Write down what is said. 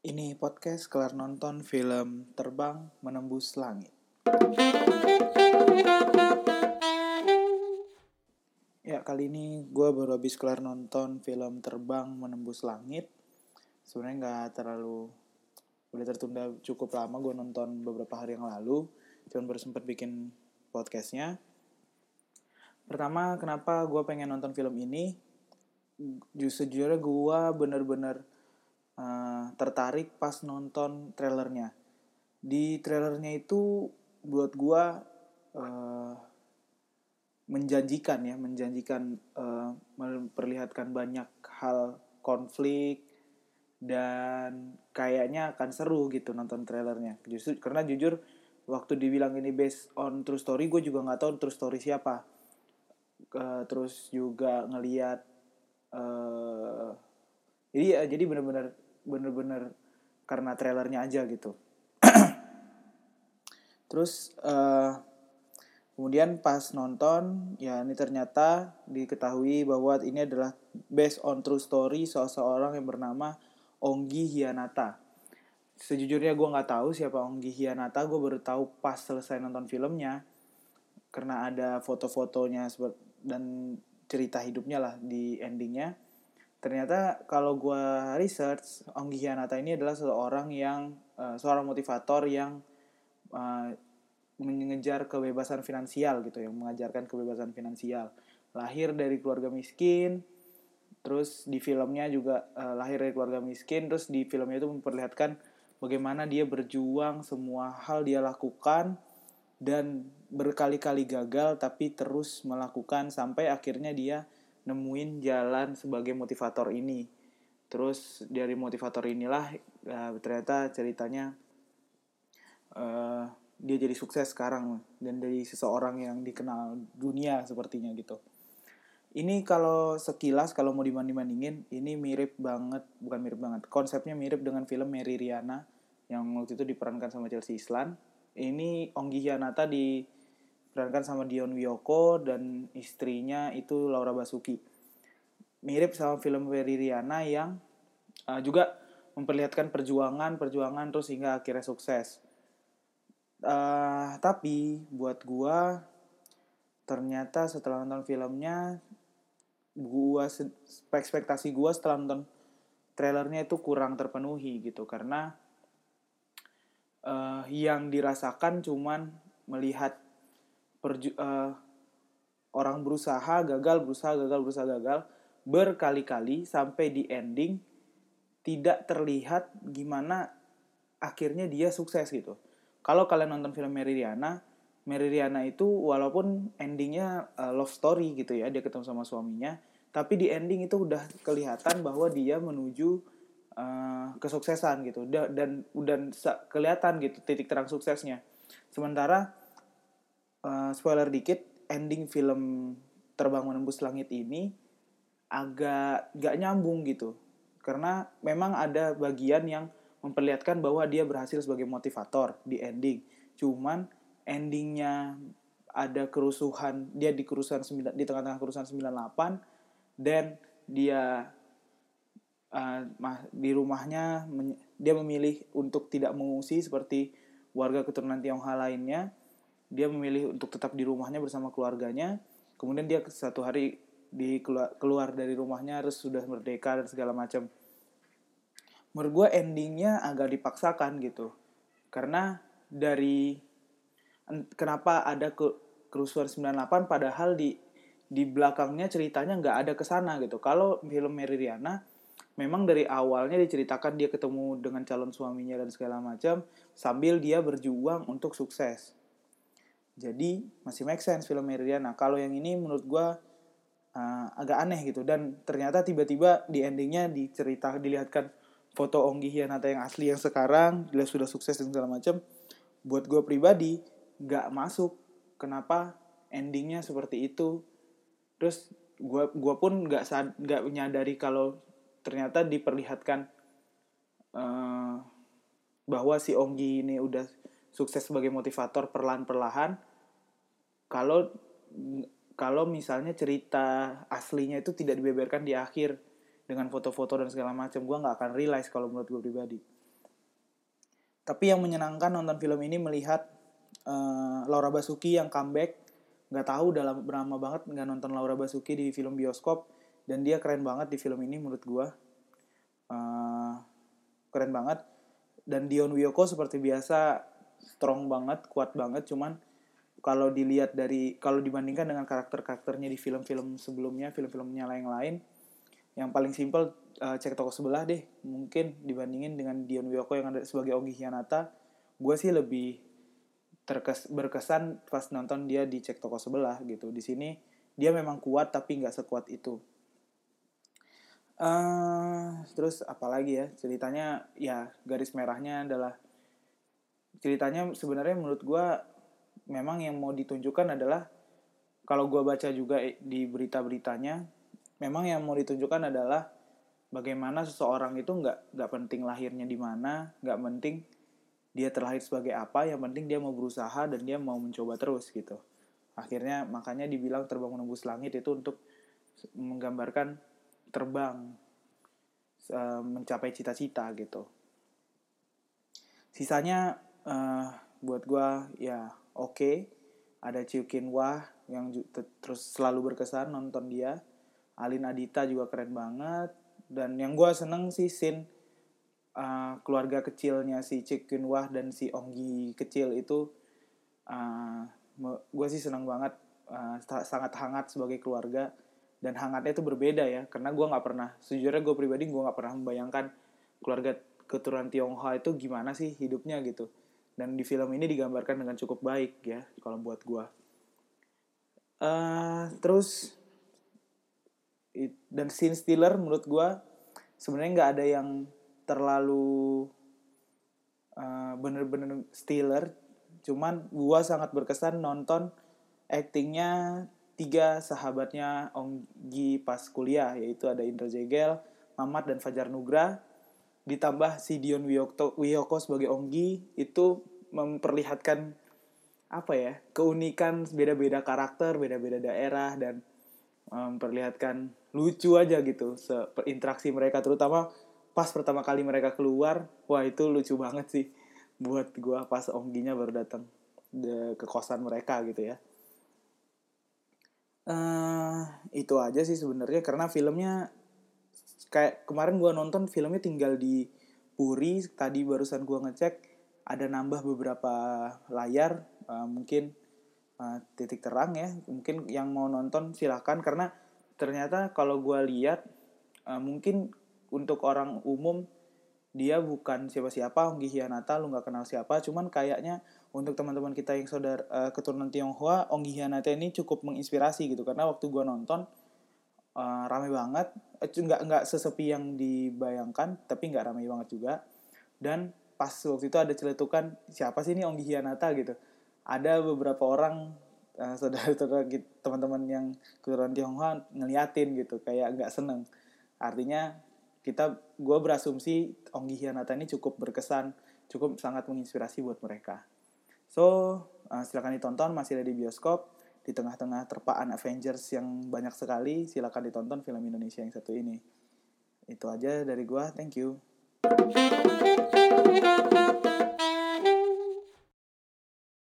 Ini podcast kelar nonton film Terbang Menembus Langit. Ya, kali ini gue baru habis kelar nonton film Terbang Menembus Langit. Sebenarnya nggak terlalu udah tertunda cukup lama gue nonton beberapa hari yang lalu. Cuman baru sempat bikin podcastnya. Pertama, kenapa gue pengen nonton film ini? Justru gue bener-bener uh, tertarik pas nonton trailernya. Di trailernya itu buat gua uh, menjanjikan ya, menjanjikan uh, memperlihatkan banyak hal konflik dan kayaknya akan seru gitu nonton trailernya. Justru karena jujur waktu dibilang ini based on true story, gue juga nggak tahu true story siapa. Uh, terus juga ngeliat uh, jadi jadi bener-bener bener-bener karena trailernya aja gitu. Terus uh, kemudian pas nonton ya ini ternyata diketahui bahwa ini adalah based on true story seseorang yang bernama Onggi Hianata. Sejujurnya gue nggak tahu siapa Onggi Hianata gue baru tahu pas selesai nonton filmnya karena ada foto-fotonya dan cerita hidupnya lah di endingnya ternyata kalau gue research Onggi Hianata ini adalah seorang yang uh, seorang motivator yang uh, mengejar kebebasan finansial gitu yang mengajarkan kebebasan finansial. Lahir dari keluarga miskin terus di filmnya juga uh, lahir dari keluarga miskin terus di filmnya itu memperlihatkan bagaimana dia berjuang semua hal dia lakukan dan berkali-kali gagal tapi terus melakukan sampai akhirnya dia nemuin jalan sebagai motivator ini. Terus dari motivator inilah ya, ternyata ceritanya uh, dia jadi sukses sekarang dan dari seseorang yang dikenal dunia sepertinya gitu. Ini kalau sekilas kalau mau dibanding bandingin ini mirip banget bukan mirip banget konsepnya mirip dengan film Mary Riana yang waktu itu diperankan sama Chelsea Islan. Ini Onggi Hianata di diperankan sama Dion Wiyoko dan istrinya itu Laura Basuki. Mirip sama film Ferry Riana yang uh, juga memperlihatkan perjuangan, perjuangan terus hingga akhirnya sukses. Uh, tapi buat gua ternyata setelah nonton filmnya gua ekspektasi gua setelah nonton trailernya itu kurang terpenuhi gitu karena uh, yang dirasakan cuman melihat perju uh, orang berusaha gagal berusaha gagal berusaha gagal berkali-kali sampai di ending tidak terlihat gimana akhirnya dia sukses gitu. Kalau kalian nonton film Meridiana, Meridiana itu walaupun endingnya uh, love story gitu ya, dia ketemu sama suaminya, tapi di ending itu udah kelihatan bahwa dia menuju uh, kesuksesan gitu dan dan kelihatan gitu titik terang suksesnya. Sementara uh, spoiler dikit ending film terbang menembus langit ini agak gak nyambung gitu. Karena memang ada bagian yang memperlihatkan bahwa dia berhasil sebagai motivator di ending. Cuman endingnya ada kerusuhan dia di kerusuhan di tengah-tengah kerusuhan 98 dan dia uh, di rumahnya dia memilih untuk tidak mengungsi seperti warga keturunan Tionghoa lainnya dia memilih untuk tetap di rumahnya bersama keluarganya. Kemudian dia satu hari di keluar, dari rumahnya harus sudah merdeka dan segala macam. Menurut gue endingnya agak dipaksakan gitu. Karena dari kenapa ada ke kerusuhan 98 padahal di di belakangnya ceritanya nggak ada ke sana gitu. Kalau film Meridiana memang dari awalnya diceritakan dia ketemu dengan calon suaminya dan segala macam sambil dia berjuang untuk sukses jadi masih make sense film Meridiana. Kalau yang ini menurut gue uh, agak aneh gitu dan ternyata tiba-tiba di endingnya dicerita dilihatkan foto Onggi Hianata yang asli yang sekarang dia sudah sukses dan segala macam. Buat gue pribadi nggak masuk. Kenapa endingnya seperti itu? Terus gue gua pun nggak nggak menyadari kalau ternyata diperlihatkan uh, bahwa si Onggi ini udah sukses sebagai motivator perlahan-perlahan kalau kalau misalnya cerita aslinya itu tidak dibeberkan di akhir dengan foto-foto dan segala macam gue nggak akan realize kalau menurut gue pribadi. Tapi yang menyenangkan nonton film ini melihat uh, Laura Basuki yang comeback nggak tahu udah lama banget nggak nonton Laura Basuki di film bioskop dan dia keren banget di film ini menurut gue uh, keren banget. Dan Dion Wiyoko seperti biasa strong banget kuat banget. Cuman kalau dilihat dari kalau dibandingkan dengan karakter-karakternya di film-film sebelumnya film-filmnya lain-lain yang paling simpel uh, cek toko sebelah deh. Mungkin dibandingin dengan Dion Wiyoko yang ada sebagai Ogi Hianata gue sih lebih terkes berkesan pas nonton dia di cek toko sebelah gitu. Di sini dia memang kuat tapi nggak sekuat itu. Uh, terus apalagi ya? Ceritanya ya garis merahnya adalah ceritanya sebenarnya menurut gue memang yang mau ditunjukkan adalah kalau gue baca juga di berita-beritanya memang yang mau ditunjukkan adalah bagaimana seseorang itu nggak nggak penting lahirnya di mana nggak penting dia terlahir sebagai apa yang penting dia mau berusaha dan dia mau mencoba terus gitu. Akhirnya makanya dibilang terbang menembus langit itu untuk menggambarkan terbang mencapai cita-cita gitu. Sisanya uh, buat gue ya oke. Okay. ada Ciukin Wah yang terus selalu berkesan nonton dia. Alin Adita juga keren banget. Dan yang gue seneng sih sin uh, keluarga kecilnya si Ciukin Wah dan si Onggi kecil itu uh, gue sih seneng banget uh, sangat hangat sebagai keluarga. Dan hangatnya itu berbeda ya karena gue nggak pernah sejujurnya gue pribadi gue nggak pernah membayangkan keluarga keturunan Tionghoa itu gimana sih hidupnya gitu dan di film ini digambarkan dengan cukup baik ya kalau buat gue uh, terus it, dan scene stealer menurut gue sebenarnya nggak ada yang terlalu uh, bener-bener stealer. Cuman gue sangat berkesan nonton actingnya tiga sahabatnya Onggi pas kuliah yaitu ada Indra Jegel, Mamat dan Fajar Nugra ditambah si Dion Wiyoko, Wiyoko sebagai Onggi itu memperlihatkan apa ya keunikan beda-beda karakter beda-beda daerah dan memperlihatkan lucu aja gitu interaksi mereka terutama pas pertama kali mereka keluar wah itu lucu banget sih buat gua pas Ongginya baru datang ke kosan mereka gitu ya. Uh, itu aja sih sebenarnya karena filmnya kayak kemarin gue nonton filmnya tinggal di Puri tadi barusan gue ngecek ada nambah beberapa layar uh, mungkin uh, titik terang ya mungkin yang mau nonton silahkan karena ternyata kalau gue lihat uh, mungkin untuk orang umum dia bukan siapa-siapa Onggi Hianata lu nggak kenal siapa cuman kayaknya untuk teman-teman kita yang saudara uh, keturunan Tionghoa Onggi Hianata ini cukup menginspirasi gitu karena waktu gua nonton uh, rame banget. Uh, nggak nggak sesepi yang dibayangkan tapi nggak rame banget juga. Dan pas waktu itu ada celetukan siapa sih ini Onggi Hianata gitu. Ada beberapa orang uh, saudara-saudara teman-teman yang keturunan Tionghoa ngeliatin gitu kayak nggak seneng. Artinya kita gue berasumsi Onggi Hianata ini cukup berkesan cukup sangat menginspirasi buat mereka. So uh, silakan ditonton masih ada di bioskop di tengah-tengah terpaan Avengers yang banyak sekali silakan ditonton film Indonesia yang satu ini. Itu aja dari gue thank you